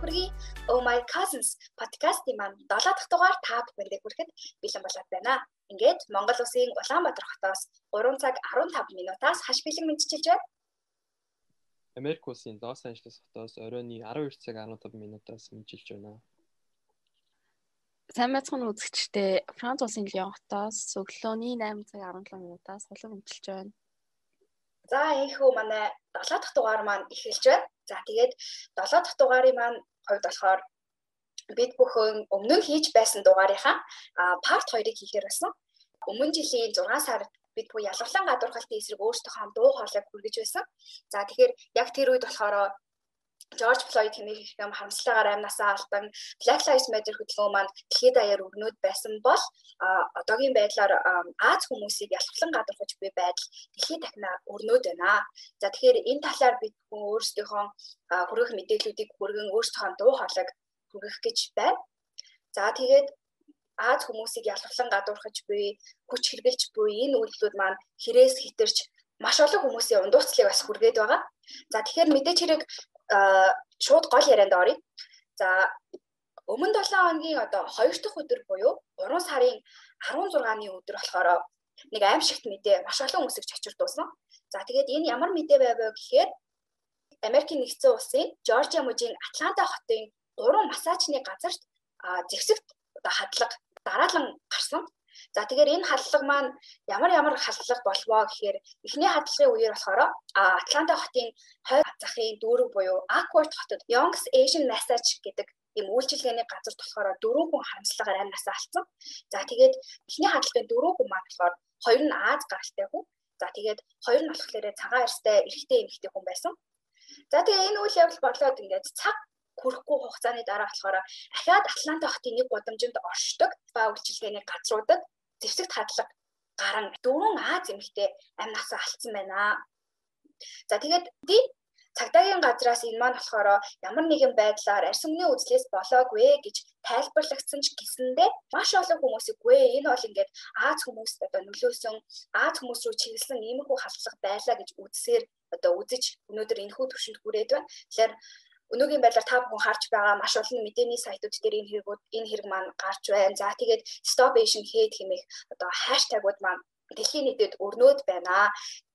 хүргэе. Oh my cousins подкастын маань 7 дахь дугаар та бүхэндээ хүрэхэд бэлэн болоод байна. Ингээд Монгол улсын Улаанбаатар хотоос 3 цаг 15 минутаас хаш бэлэн мэдчилж байна. Америк улсын Лос Анжелес хотоос оройны 12 цаг 15 минутаас мэдчилж байна. Сайн байцгаана үзэгчдээ Франц улсын Лион хотоос өглөөний 8 цаг 17 минутаас хулан мэдчилж байна. За энэхүү манай 7 дахь дугаар маань эхэлж байна. За тэгээд 7 дахь дугаарын маань хувьд болохоор бид бүхэн өмнө нь хийж байсан дугаарынхаа part 2-ыг хийхээр байсан. Өмнө жилийн 6 сард бид бүх ялгалан гадуурхалтын эсрэг өөрсдийнхөө дуу хоолойг хүргэж байсан. За тэгэхээр яг тэр үед болохоор Жорж Флойд хэмээх их юм харамсалтайгаар амнасаа алдан Black Lives Matter хөтөлбөр маань дэлхийд даяар өгнөд байсан бол одоогийн байдлаар Аз хүмүүсийг ялхлан гадуурхаж буй байдал дэлхийд дахина өрнөд байна. За тэгэхээр энэ талаар бид хүн өөрсдийнхөө хүргэх мэдээллүүдийг хүргэн өөрсдийнхөө дуу хоолойг хүргэх гэж байна. За тэгээд Аз хүмүүсийг ялхлан гадуурхаж буй хүч хэрглэж буй энэ үйлдэлүүд маань хэрээс хитэрч маш олон хүмүүсийн ундууцлыг бас хүргээд байгаа. За тэгэхээр мэдээч хэрэг шууд гол ярианд оръё. За өмнө 7 хоногийн одоо 2 дахь өдөр буюу 3 сарын 16-ны өдөр болохоор нэг аимшигт мэдээ маш олон хүмүүс чочирдуулсан. За тэгээд энэ ямар мэдээ байв вэ гэхээр Америкийн нэгдсэн улсын Жоржиа мужийн Атланта хотын гурван массажны газарт зэвсэгт одоо хадлага дараалан гарсан. За тэгэхээр энэ халдлага маань ямар ямар халдлага болвоо гэхээр эхний халдлагын үеэр болохоор Атланта хотын хойд захын дүүрэг буюу Awkward хотод Young's Asian Massage гэдэг ийм үйлчилгээний газар болохоор дөрвөн хүн харамслагаар амнасаа алдсан. За тэгээд эхний хадлагын дөрвөн хүн маань болохоор хоёр нь Аз гаралтай хүн. За тэгээд хоёр нь болохоор цагаан арьстай эрэгтэй эмэгтэй хүн байсан. За тэгээ энэ үйл явдал болоод ингээд цаг хүрэхгүй хугацааны дараа болохоор ахаад Атланта хотын нэг гудамжинд оршдог ба үйлчилгээний газруудад зэвсэгт хадлага гарan дөрвөн Аз эмэгтэй амь насаа алдсан байна. За тэгээд ди цагдаагийн газраас энэ маань болохоор ямар нэгэн байдлаар арьс өнгөний үзлээс болоогүй гэж тайлбарлагдсан ч гэсэндээ маш олон хүмүүс үгүй энэ бол ингээд Аз хүмүүст одоо нөлөөсөн Аз хүмүүс рүү чиглэсэн иймэрхүү халдлага байлаа гэж үзсээр одоо үзэж өнөөдөр энэхүү төвшөнд хүрээд байна. Тэгэхээр өнөөгийн байдлаар та бүхэн харж байгаа маш олон мэдээний сайтууд дээр энэ хэрэгүүд энэ хэрэг маань гарч байна. За тэгээд Stop Asian Hate хэмээх одоо хаштагууд маань дэлхийн нийтэд өрнөд байна.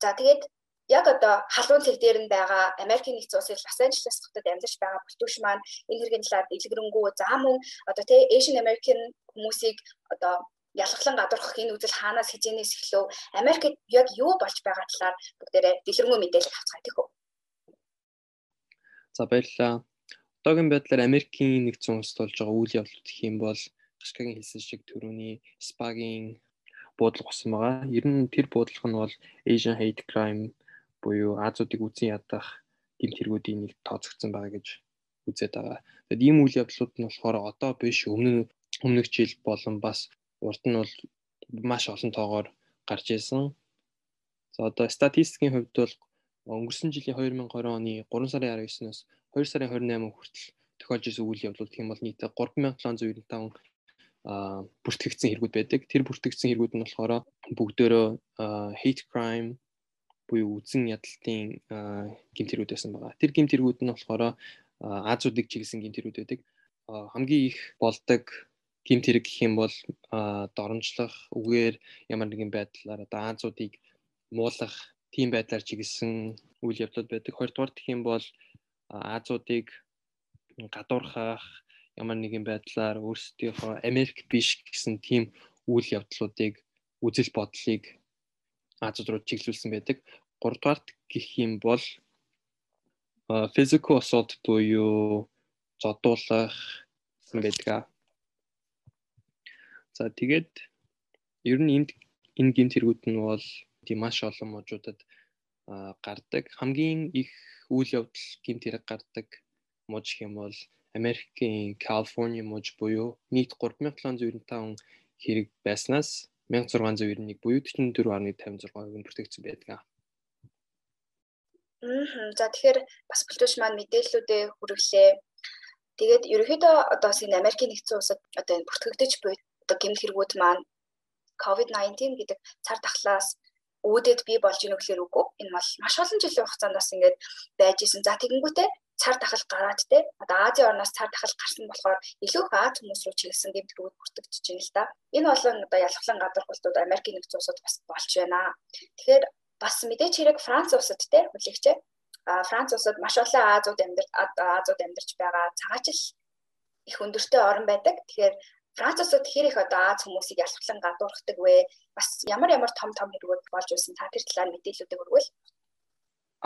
За тэгээд яг одоо халуун цэг дээр нь байгаа Америкийн нэгдсэн улсын Лос Анжелес хотод амьдарч байгаа бүлтүүш маань энэ хэргийн талаар дэлгэрэнгүй за мөн одоо тий Asian American хүмүүсийг одоо ялгалан гадуурхах энэ үзэл хаанаас хизэнээс эхлэв Америкт яг юу болж байгаа талаар бүгдээрээ дэлгэрэнгүй мэдээлэл авцгаа тийхүү. За баярлалаа. Одоогийн байдлаар Америкийн нэгдсэн улсад болж байгаа үйл явдлууд гэх юм бол Гашгагийн хэлсэн шиг төрөний спагийн буудлага болсон байгаа. Ер нь тэр буудлага нь бол Asian hate crime буюу Азуудыг үзэн ядах гэмт хэрэгүүдийн нэг тооцогдсон байгаа гэж үзээд байгаа. Тэгэд ийм үйл явдлууд нь болохоор одоо биш өмнө өмнөх жил болон бас урд нь бол маш олон тоогоор гарч ирсэн. За одоо статистикийн хувьд бол өнгөрсөн жилийн 2020 оны 3 сарын 19-наас 2 сарын 28 хүртэл тохиолж ирсэн үйл явдлууд гэх юм бол нийтдээ 3795 а бүртгэгдсэн хэрэгүүд байдаг. Тэр бүртгэгдсэн хэрэгүүд нь болохоор бүгдөө hate crime буюу үзэн ядалтын гэмт хэрүүд байсан байгаа. Тэр гэмт хэрүүд нь болохоор Азуудыг чиглэсэн гэмт хэрүүд байдаг. Хамгийн их болдог гэмт хэрэг гэх юм бол доромжлох, үгээр ямар нэгэн байдлаар одоо Азуудыг муулах тийм байдлаар чиглэсэн үйл явдлууд байдаг. Хоёрдугаар гэх юм бол Азуудыг гадуурхах ямар нэгэн байдлаар өөрсдийнхөө Америк биш гэсэн тийм үйл явдлуудыг үзэл бодлыг Азууд руу чиглүүлсэн байдаг. Гуравдугаар гэх юм бол physical assault буюу зодуулах гэсэн байдаг. За тэгээд ер нь энд энэ гинт хэрэгүүд нь бол тийм маш олон мужуудад гардаг. Хамгийн их үйл явдал гэмт хэрэг гардаг муж юм бол Америкийн Калифорни муж буюу нийт 3795 хэрэг байснаас 1691 буюу 44.56% нь бүртгэгдсэн байдаг. За тэгэхээр бас бүлтүүш маань мэдээллүүдээ хүргэлээ. Тэгээд ерөнхийдөө одоо энэ Америкийн нэгдсэн улсад одоо энэ бүртгэгдэж буй одоо гэмт хэрэгүүд маань COVID-19 гэдэг цар тахлаас үүдээд бий болж ийнө гэхээр үгүй. Энэ бол маш олон жилийн хугацаанд бас ингээд байж исэн. За тэгэнгүүтээ цар тахал гараад те одоо Азийн орноос цар тахал гарсан болохоор илүү их Аз хүмүүс рүү чиглэсэн гэмтгэрүүд бүртгэж байна л да. Энэ бол одоо ялхлан гадуурхалтууд Америкийн нэгдсэн улсууд бас болж байна. Тэгэхээр бас мэдээч хэрэг Франц улсад те хүлээгчээ. А Франц улсад маш олон Азууд амьдар Азууд амьдарч байгаа цагаачл их өндөртэй орн байдаг. Тэгэхээр Франц улсад хэр их одоо Аз хүмүүсийг ялхлан гадуурхдаг вэ? Бас ямар ямар том том хэрэгүүд болж байсан та тэр талаар мэдээллүүдийг өргөөл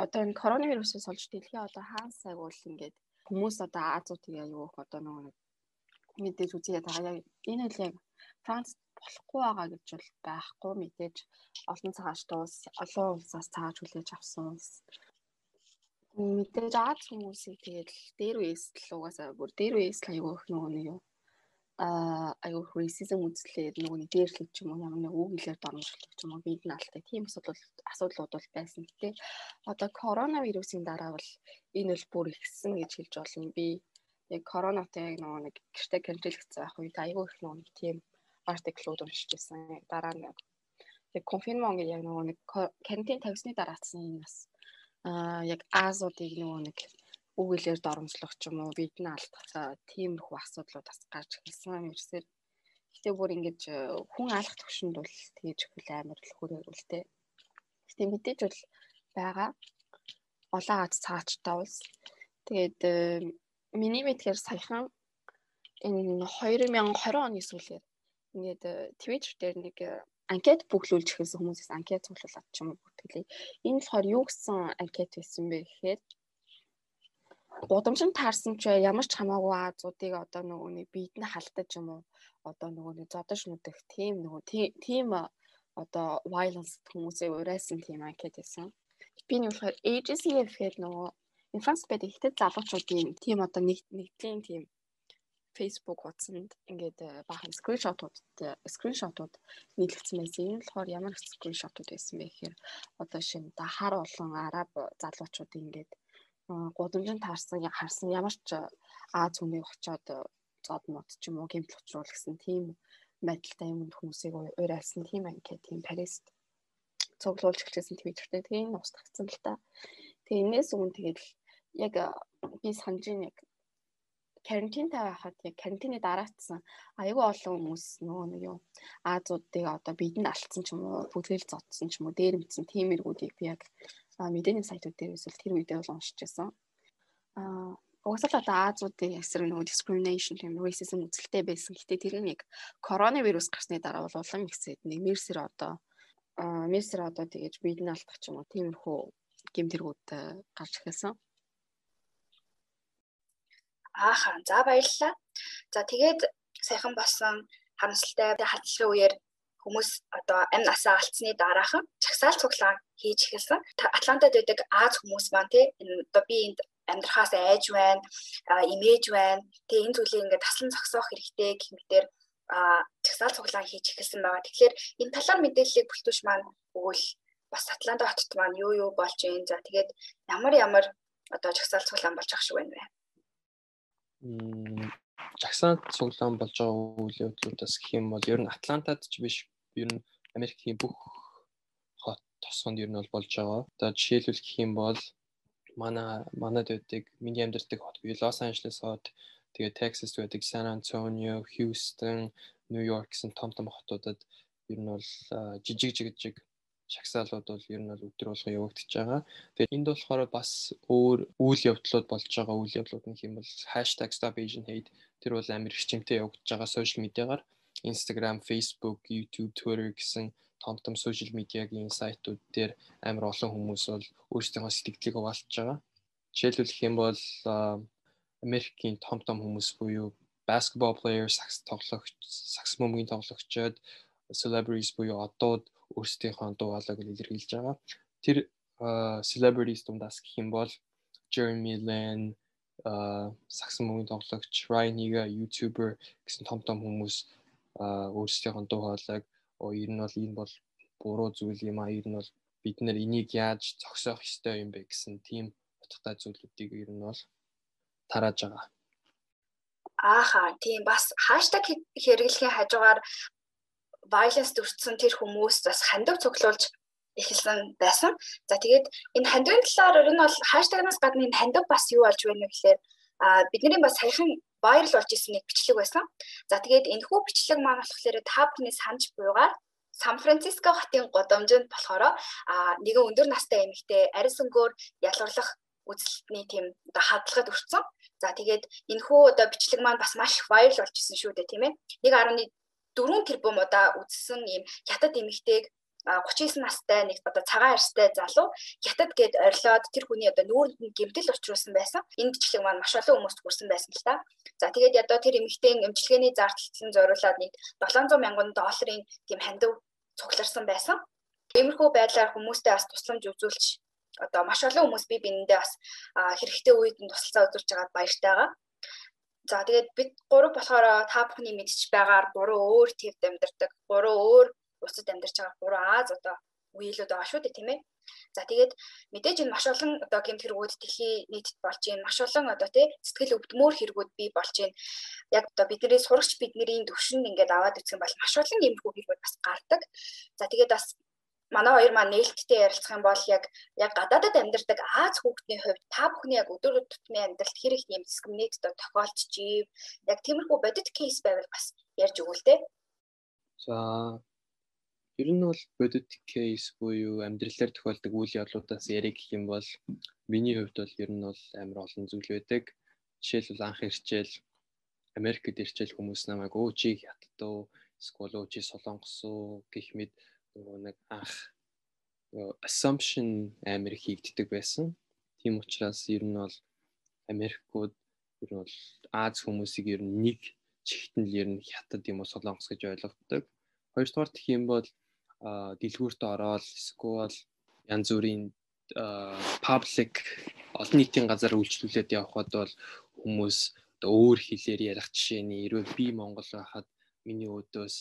одоо энэ коронавирусээс олж дэлхийн одоо хаан сайг бол ингээд хүмүүс одоо Азуудыг аюу их одоо нөгөө мэдээж үзээд байгаа. Яг энэ л яг Франц болохгүй байгаа гэж бол байхгүй мэдээж олон цагааш туус олон улсаас цааж хүлээж авсан улс. Мэдээж Аз хүмүүсийг тэгээд дээр үеэс л угаасаа бүр дээр үеэс л аюу их нөгөө нэг а аюу racism үзлээд нөгөө нэг дээрлэх юм уу ямар нэг үг хэлээр дормжлох юм уу бид наалтай тийм асуудал асуудлууд бол байсан гэдэг. Одоо коронавирусын дараа бол энэ бол бүр ихсэн гэж хэлж болно. Би яг коронатай яг нөгөө нэг гэртээ карантинлэгдсэн байх үед аюу их нөгөө нэг тийм артиклууд уншиж байсан. Дараа нь яг конфирмон гэж яг нөгөө нэг карантин тавьсны дараацсан энэ бас а яг Азуудыг нөгөө нэг үгэлээр доромжлох ч юм уу бид нь алдах тиймэрхүү асуудлууд бас гарч ирсэн юм ерсээр. Гэтэ бүр ингэж э, хүн алах төвшөнд бол тэгж хөл амар л хүрээлтэй. Гэтэ мэдээж бол байгаа. Олон ад цаачтай улс. Тэгээд э, миний мэдхээр саяхан энэ 2020 оны сүүлээр ингээд э, Twitter дээр нэг анкет бүглүүлж эхэлсэн хүмүүсээс анкет цуглуулад ч юм уу бүтгэлээ. Энэ болохоор юу гэсэн анкет байсан бэ гэхээр гудамжинд таарсан ч ямар ч хамаагүй Азуудыг одоо нөгөө нэг биед нь халтаж юм уу одоо нөгөө нэг зодож нүдэх тийм нөгөө тийм одоо violence хүмүүсээ урайсан тийм анкет байсан. Би нь болохоор AGCF гэхэд нөгөө инфранс байдаг ихтэй залуучуудын тийм одоо нэг нэгдлийн тийм Facebook хуудсанд ингээд баахан скриншотууд скриншотууд нийлэгдсэн байсан. Энэ болохоор ямар скриншотууд байсан бэ гэхээр одоо шинэ дахаар болон араб залуучууд ингээд гудамжинд таарсан харсан ямар ч Аз хүнийг очоод зод мод ч юм уу гэмтэл учруул гэсэн тийм байдалтай юмд хүмүүсийг уриалсан тийм анкет тийм Парист цуглуулж эхэлсэн тэгээ энэ устгацсан л та. Тэгээ энэс өмнө тэгэл яг би санаж яг карантинтай байхад яг карантины дараацсан айгүй олон хүмүүс нөгөө нэг юу Азуудыг одоо бидэнд алдсан ч юм уу бүлгээл зодсон ч юм уу дээр мэдсэн тийм эргүүдийг би яг мэдээний сайтууд дээр эсвэл тэр үедээ бол уншиж байсан. Аа угсаал одоо Азуудын эсрэг нөгөө discrimination тийм racism үзэлтэй байсан. Гэтэ тэр нь яг коронавирус гарсны дараа бол улам ихсээд нэг мерсэр одоо мерсэр одоо тэгэж бид нь алдах ч юм уу тиймэрхүү гэмтэргүүд гарч эхэлсэн. Ааха за баярлалаа. За тэгээд сайхан болсон харамсалтай халдлагын үеэр хүмүүс одоо амь насаа алдсны дараахан чагсаал цуглаан хийж эхэлсэн. Атлантад байдаг Аз хүмүүс маань тий энэ одоо би энд амьдрахаас айж байна, имэж байна. Тэгээ энэ зүйлийг ингээд таслан зогсоох хэрэгтэй гэх мэтэр чагсаал цуглаан хийж эхэлсэн байгаа. Тэгэхээр энэ талаар мэдээллийг бүлтүүш маань өгвөл бас Атланта хотод маань юу юу болж байна. За тэгээд ямар ямар одоо чагсаал цуглаан болж ах шиг байна вэ? жагсаан цуглаан болж байгаа үйл явдлуудаас гэх юм бол ер нь Атлантад ч биш ер нь Америкийн бүх тосгонд ер нь бол болж байгаа. Одоо жишээлбэл гэх юм бол манай манад байдаг миний амьдардаг хот бие Лос Анжелес хот тэгээ Texas байдаг San Antonio, Houston, New York гэсэн том том хотуудад ер нь бол жижиг жижиг шагсаалууд бол ер нь бол өдөр болгон явагдаж байгаа. Тэгээд энд болохоор бас өөр үйл явдлууд болж байгаа үйл явдлууд нь хэм бол #stopasianhate тэр бол амар хэмжээтэй явагдаж байгаа сошиал медиагаар Instagram, Facebook, YouTube, Twitter гэсэн том том сошиал медиагийн сайтууд дээр амар олон хүмүүс бол өөрсдийнхөө сэтгэлийг хуваалцж байгаа. Жишээлбэл хэм бол Америкийн том том хүмүүс буюу basketball player, сакс тоглогч, сакс мөмгийн тоглогчид, celebrities буюу одууд өөрсдийнхөө дуу хоолойг илэрхийлж байгаа. Тэр celebrities дундаас гэх юм бол Jeremy Lin саксон мөнгөний тоглогч Ryan Higa YouTuber гэсэн том том хүмүүс өөрсдийнхөө дуу хоолойг ер нь бол энэ бол буруу зүйл юм а ер нь бол бид нэр энийг яаж зогсоох ёстой юм бэ гэсэн тийм утгатай зүйлүүдийг ер нь бол тарааж байгаа. Ааха тийм бас хаштаг хэрэглэхийн хажуугаар violence төрсэн тэр хүмүүс бас хандив цуглуулж эхэлсэн байсан. За тэгээд энэ хандивын талаар ер нь бол хаштагнаас гадна энэ хандив бас юу болж байна вэ гэхээр а бидний бас саяхан вайрал болж исэн нэг бичлэг байсан. За тэгээд энэ хүү бичлэг маань болохоор та бүхний санаж буйгаар Сан Франциско хотын годомжинд болохоор а нэгэн өндөр настай эмэгтэй арьс өнгөөр ялгарлах үзэлтний тийм одоо хадлагад өртсөн. За тэгээд энэ хүү одоо бичлэг маань бас маш вайрал болж исэн шүү дээ тийм ээ. 1.4 тэрбум удаа үзсэн ийм хятад эмэгтэйг 39 настай нэг одоо цагаан арьстай залуу хятад гээд орилоод тэр хүний одоо нүүрэнд гэмтэл учруулсан байсан. Энэ бичлэг маань маш олон хүмүүст хүрсэн байсан л та. За тэгээд одоо тэр эмэгтэйн эмчилгээний зардалтлан зориулаад нэг 700 мянган долларын тийм хандив цугларсан байсан. Иймэрхүү байдлаар хүмүүстэй бас тусламж үзүүлж одоо маш олон хүмүүс бие биендээ бас хэрэгтэй үед нь тусалцаа үзүүлж байгаад баяртай байгаа. За тэгээд бид гурав болохоор та бүхний мэдж байгаагаар гурван өөр твд амьдардаг, гурван өөр улсад амьдарч байгаа гурван Аз одоо үеилүүд байгаа шүү дээ тийм ээ. За тэгээд мэдээж энэ маш олон одоо гэмт хэрэгүүд дэлхийн нийтэд болж байна. Маш олон одоо тий сэтгэл өвдмөр хэрэгүүд бий болж байна. Яг одоо бидний сурагч бидний төвшөнд ингээд аваад үсэх юм бол маш олон иймэрхүү хэрэгүүд бас гардаг. За тэгээд бас манай хоёр маань нээлттэй ярилцах юм бол яг яг гадаадад амьдардаг Аз хүүхдийн хувьд та бүхний яг өдөр тутмын амьдралд хэрэг одоо тохиолдож ив яг тиймэрхүү бодит кейс байвал бас ярьж өгвөл тээ. За Ер нь бол бодит кейс буюу амьдралаар тохиолдог үйл явдлуудаас ярих гэх юм бол миний хувьд бол ер нь бол амар олон зүйл байдаг. Жишээлбэл анх ирчээл Америкт ирчээл хүмүүс намайг өө чи хятад уу эсвэл өө чи солонгос уу гэх мэт нөгөө нэг анх assumption амар хийгддэг байсан. Тийм учраас ер нь бол Америкууд ер нь бол Аз хүмүүсийг ер нь нэг чигтэн л ер нь хятад юм уу солонгос гэж ойлгодог. Хоёрдугаар гэх юм бол дэлгүүрт ороод эсвэл янз бүрийн паблик олон нийтийн газар үйлчлүүлээд явхад бол хүмүүс өөр хэлээр ярих жишээний эрүүл би Монгол байхад миний өдөөс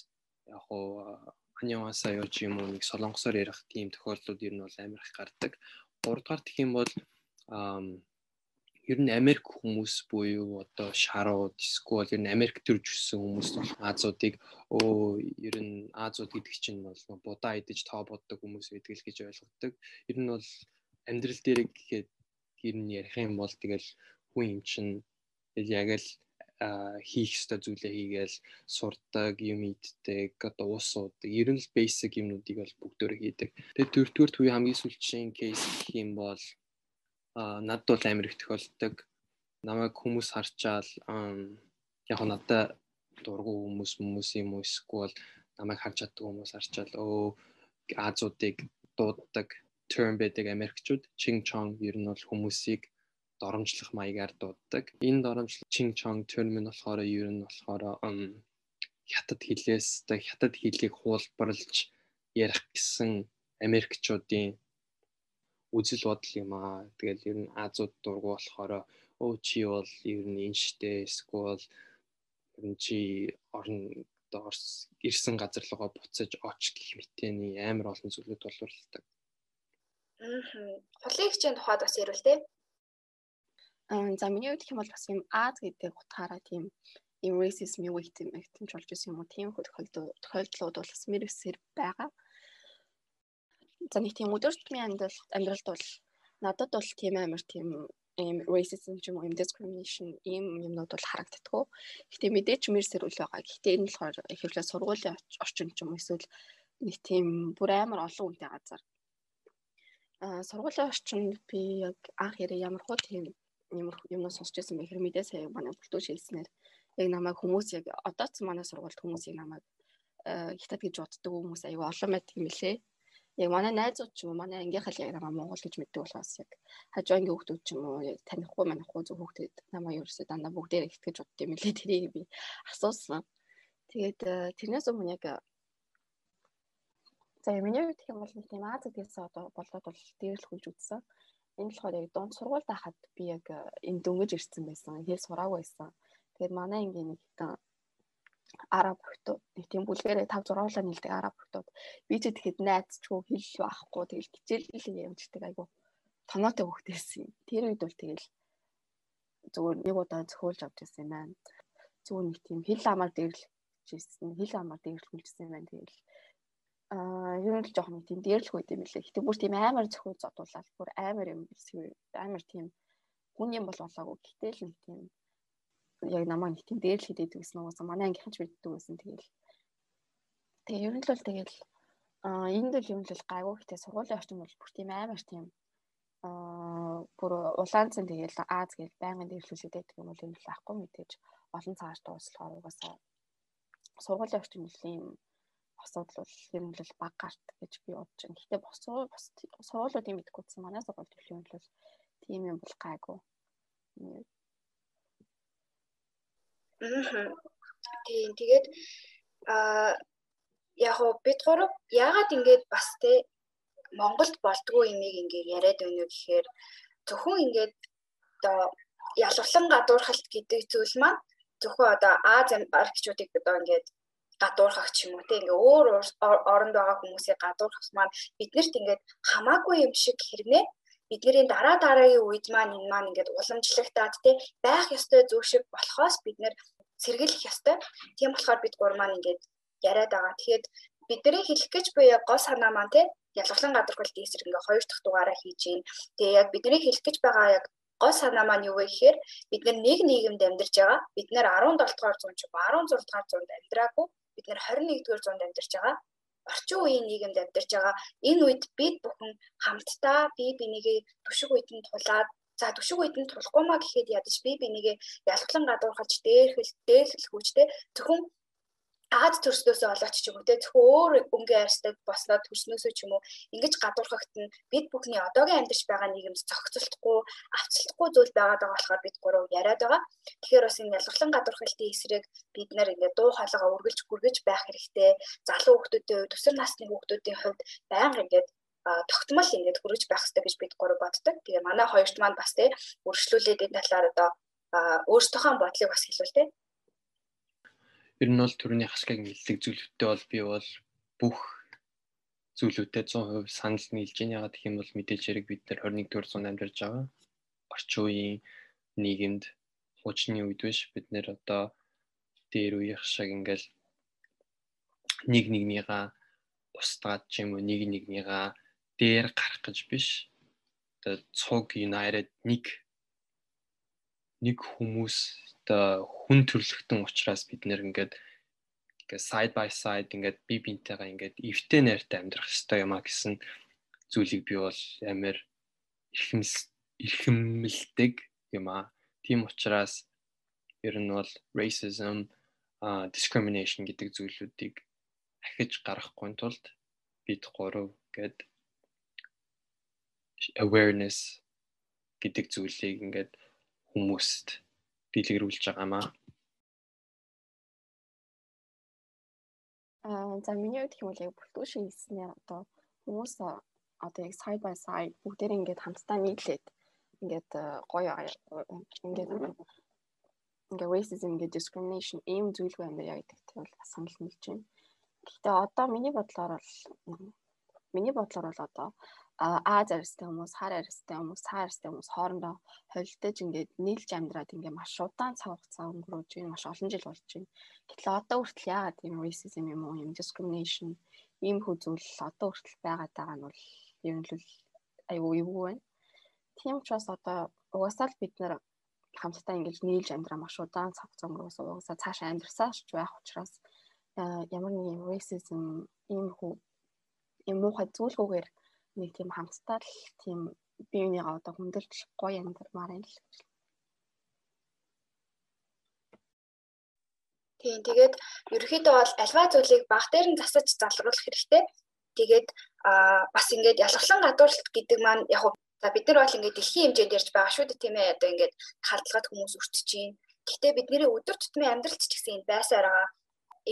яг уу аньяасаа юу ч юм уу нэг солонгосоор ярих тийм тохиолдлууд ер нь бол амар их гардаг. Гуравдугаар гэх юм бол ер нь Америк хүмүүс буюу одоо шарууд эсвэл ер нь Америк төрж өссөн хүмүүс бол Азуудыг өө ер нь Азууд гэдэг чинь бол будаа идэж тоо боддог хүмүүс байдаг л гэж ойлгодог. Ер нь бол амьдрал дээр гэхэд ер нь ярих юм бол тэгэл хүн юм чинь яг л хийх ёстой зүйлээ хийгээл сурдаг, юм иддэг, одоо уус уудаг. Ер нь л basic юмнуудыг бол бүгдөө хийдэг. Тэгээ дөрөвдүгээр төвийн хамгийн сүүлчийн кейс гэх юм бол над бол амар их тохиолддог. Намайг хүмүүс харчаал яг надад дургу хүмүүс хүмүүс юм уу эсвэл намайг харж чаддаг хүмүүс харчаал өө Азуудыг дууддаг term байдаг Америкчууд Ching Chong ер нь бол хүмүүсийг доромжлох маягаар дууддаг. Энэ доромжлох Ching Chong term нь болохоор ер нь болохоор хятад хэлээс хятад хэлийг хуулбарлаж ярих гэсэн Америкчуудын үзэл бодол юм аа. Тэгэл ер нь Азууд дургу болохоор өө чи бол ер нь энэ штэ эсвэл ер нь чи орн доорс ирсэн газар руугаа буцаж оч гэх мэтэний амар олон зүйлүүд боловсруулдаг. Аа. Холын хичээний тухайд бас ярил тээ. Аа за миний хувьд хэм бол бас юм Аз гэдэг утгаараа тийм юм racism юу гэх юм актимч болж исэн юм уу тийм тохиолдол тохиолдлууд бол бас мэрэгсэр байгаа. Аа За нэг тийм өдөр тутмын амьдрал амьдралд бол надад бол тийм амар тийм ийм racism ч юм уу discrimination ийм юмнууд бол харагддаггүй. Гэтэ мэдээч мэр сэрүүл байгаа. Гэтэ энэ болохоор ихэвчлэн сургуулийн орчин ч юм уу эсвэл нэг тийм бүр амар олон үнэтэй газар. Аа сургуулийн орчинд би яг анх ярэ ямар хуу тийм юмнаас сонсч байсан бэ хэрэг мэдээ сая манай бүлтөөж хэлснээр яг намайг хүмүүс яг одооц манай сургуульд хүмүүсийг намайг хятад гэж боддог хүмүүс аюу олон байдаг юм лээ яг манай найзууд ч юм уу манай ангийнхаа яг намаа Монгол гэж мэддэг болохоос яг хажуу ангийн хүмүүс ч юм уу яг танихгүй манихгүй зөв хүүхдэд намаа ерөөсөө дандаа бүгдээр ихтгэж бодд юм лээ тэрийг би асуусан. Тэгээд э, тэрнээс өмнө яг за миний хувьд гэх юм бол нэг тийм Аз гэдгээс одоо болоод бол дээрлэхүүлж үзсэн. Энэ болохоор яг дунд сургуульд хахад би яг э, энэ дөнгөж ирсэн байсан. Хэл сураагүй байсан. Тэгээд манай ангийн нэг араб хүмүүс нэг тийм бүлгэрээ 5 6 улаан нийлдэг араб хүмүүс би ч тэгэхэд найзчгүй хэл байхгүй тэгэл хичээл явждаг айгу тоноотой хөвгтэйсэн юм. Тэр үед бол тэгэл зүгээр нэг удаа зөхөөлж авч ирсэн юм байна. Зүгээр нэг тийм хэл амаар дэрлжсэн хэл амаар дэрлүүлжсэн юм байна тэгэл аа ер нь л жоохон тийм дээрлэх үед юм лээ. Гэтэ бүр тийм амар зөвхөн зодуулаад бүр амар юм амар тийм хүн юм бол болоогүй. Гэтэл нэг тийм яг намайг нэг тийм дээрлэхэд идэв гэсэн уусаа манай ангийнхан ч биддэг гэсэн тэгэл. Тэгээ ер нь л бол тэгэл аа энд л юм л гайгүй гэтээ сургуулийн орчин бол бүр тийм амар тийм аа бүр улаанцсан тэгэл Аз гэж байнгын дээрлүүлээд байдаг юм бол юм л ахгүй мэдээж олон цагаар дууслахаар угаасаа сургуулийн орчин нэлийн асуудал бол нь л баг гарт гэж би бодож байна. Гэхдээ бос бос сургуулиудын мэдгүйсэн манай сургууль төлийн бол тийм юм бол гайгүй. Тийм тэгээд аа яг уу бид гурав яагаад ингэж бас те Монголд болдгоо имийг ингээ яриад байна уу гэхээр зөвхөн ингээд одоо ялварлан гадуурхалт гэдэг зүйл маань зөвхөн одоо Аз аргичуудыг одоо ингээд гадуурхах ч юм уу тийм ингээ өөр оронд байгаа хүмүүсийг гадуурхах маань биднэрт ингээд хамаагүй юм шиг хэрнээ бидний дараа дараагийн үед маань энэ маань ингээд уламжлагдаад тий байх ёстой зүйл шиг болохоос бид нэр сэргийлэх ёстой. Тийм болохоор бид гур маань ингээд яриад байгаа. Тэгэхээр бидний хэлэх гэж буй гол санаа маань тий ялгалан гадуурхалт эсрэг ингээ хоёр дахь дугаараа хийж гин. Тэгээ яг бидний хэлэх гэж байгаа яг гол санаа маань юу вэ гэхээр бид нэг нийгэмд амьдарч байгаа. Бид нэр 17 дугаар зуун ч 16 дугаар зуунд амьдраагүй. Бид нэр 21 дугаар зуунд амьдарч байгаа. Орчин үеийн нийгэмд амьдарч байгаа. Энэ үед бид бүхэн хамтдаа бие бинийгээ түшиг үйдэнд тулаад За түшиг үйд нь тулахгүй маа гэхэд ядаж би бинийгээ ялглан гадуурхалж дээрхэл дээрхэлхүүчтэй зөвхөн Аз төрслөөсөө олооч ч юм уу те зөвхөн өөр өнгө арьстай босноо төрснөөсөө ч юм уу ингэж гадуурхагт нь бид бүхний одоогийн амьдарч байгаа нийгэмд зохицолтгүй авцлахгүй зүйл байгаад байгаа болохоор бид гурав яриад байгаа. Тэгэхээр бас энэ ялгарлан гадуурхалтын эсрэг бид нар ингэ дуу хоолойгоо үргэлж гүргэж байх хэрэгтэй. Залуу хүмүүсийн хувьд, өсвөр насны хүмүүсийн хувьд байнга ингэж тогтмол ингэж хүрэж байх хэрэгтэй гэж бид гурав боддог. Тэгээ манай хоёрт маань бас те өргөжлүүлээд энэ талаар одоо өөрсдийнхөө бодлыг бас хэлвэл те Ер нь бол төрөний хашгиг нэлдэг зүйлүүдтэй бол би бол бүх зүйлүүдэд 100% санал нийлж байна. Ягаад гэх юм бол мэдээж хэрэг бид нар 21 дугаар зуунд амьдарч байгаа. Орчин үеийн нийгэмд хуучны үед биш бид нэр одоо дээр үеих шиг ингээл нэг нэгнийгаа устгаад ч юм уу нэг нэгнийгаа дээр гарах гэж биш. Одоо цуг united нэг нэг хүмүүс одоо хүн төрлөختөн учраас бид нэр ингээд ингээд side by side ингээд би бинтэйгээ ингээд эвтэй найртай амьдрах хэрэгтэй юм а гэсэн зүйлийг би бол амар эрхэмс эрхэмлдэг юм а. Тийм учраас ер нь бол racism а discrimination гэдэг зүйлүүдийг ахиж гаргахгүй тулд бид гурав гээд awareness гэдэг зүйлийг ингээд хүмүүст дэлгэрүүлж байгаамаа. Аа за миний хувьд хэвэл яг бүртгүү шиг хэлснээр одоо хүмүүс одоо яг side by side бүгдээр ингээд хамтдаа нийлээд ингээд гоё ингээд ингээд racism ингээд discrimination ийм зүйлгүй юм байна гэдэг тийм бол санал нийлж байна. Гэхдээ одоо миний бодлоор бол миний бодлоор бол одоо Аз арьстай хүмүүс, хар арьстай хүмүүс, цаа арьстай хүмүүс хоорондоо холилдож ингээд нийлж амьдраад ингээд маш удаан цаг хугацаа өнгөрөөж байна. Маш олон жил болж байна. Гэтэл одоо хүртэл яагаад юм racism юм уу, юм discrimination ийм хүү зүйл одоо хүртэл байгаад байгаа нь бол ер нь л айгүй юу байна. Тийм учраас одоо угаасаа л бид нэр хамтдаа ингэж нийлж амьдраа маш удаан цаг хугацаа өнгөрөөс угаасаа цаашаа амьдрсааш байх учраас ямар нэгэн racism ийм хүү юм муухай зүйлгүйгээр нэг тийм хамтдаа л тийм биенийгээ одоо хүндэлж гоё амьдрмаар юм л. Тийм тэгээд ерөөхдөө бол альва зүйлийг баг дээр нь засаж залруулах хэрэгтэй. Тэгээд аа бас ингээд ялглан гадуурлалт гэдэг маань яг за бид нар бол ингээд дэлхийн хэмжээнд ярьж байгаа шүү дээ тийм ээ. Одоо ингээд халдлагад хүмүүс өртөж чинь. Гэхдээ бидний өдөр тутмын амьдралд ч гэсэн энэ байсаар байгаа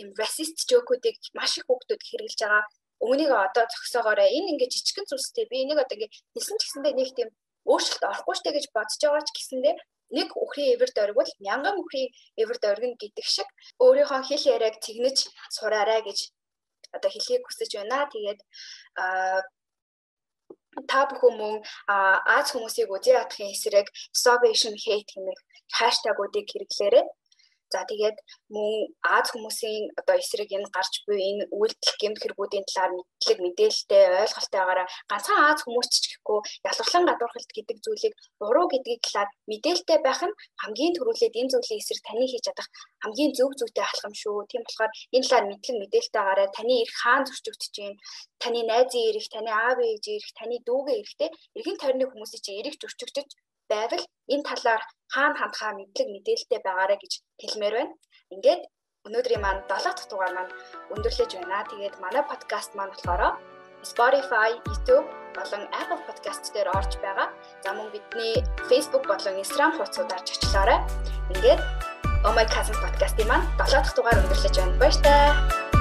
им racist joke-уудыг маш их хүүхдүүд хэрэгжилж байгаа өмнөнийг одоо зөксөгөөрэй энэ ингээд жижигэн зүйлстэй би энийг одоо ингээд хэлсэн ч гэсэндээ нэг тийм өөрчлөлт орохгүй штэ гэж бодож байгаа ч гэсэндээ нэг үхрийн эвэр дөрвөл мянган үхрийн эвэр дөргөн гэдэг шиг өөрийнхөө хэл яриаг тэгнэж сураарай гэж одоо хэлхийг хүсэж байна. Тэгээд та бүхэн мөн Аз хүмүүсийг үзий ядахын эсрэг starvation hate гэмэх хаштагуудыг хэрэглээрэй. За тэгээд мөн Аз хүмүүсийн одоо эсрэг энэ гарч буй энэ үйлдэл гэмт хэрэгүүдийн талаар мэдлэг мэдээлэлтэй ойлголттой байгаараа ганцхан Аз хүмүүс ч гэхгүй ялварлан гадуурхалт гэдэг зүйлийг буруу гэдгийг талаар мэдээлэлтэй байх нь хамгийн түрүүлээд энэ зүйлийн эсрэг таны хийж чадах хамгийн зөв зүйтэй алах юм шүү. Тийм болохоор энэ талаар мэдлэг мэдээлэлтэй байгаараа таны эрх хаан зөрчигдөж чинь таны найзын эрх, таны аав ээжийн эрх, таны дүүгийн эрхтэй эргэн тойрны хүмүүсийн чинь эрх зөрчигдөж байвал энэ талаар хаана хандхаа мэдлэг мэдээлэлтэй байгаарэ гэж хэлмээр байна. Ингээд өнөөдрийн маань 7 дахь дугаар маань өндөрлөж байна. Тэгээд манай подкаст маань болохоор Spotify, YouTube болон Apple Podcast дээр орж байгаа. За мөн бидний Facebook болон Instagram хуудасуудаар чочлоорой. Ингээд Oh My Cousin podcast-ийн маань 7 дахь дугаар өндөрлөж байна. Баяр таа.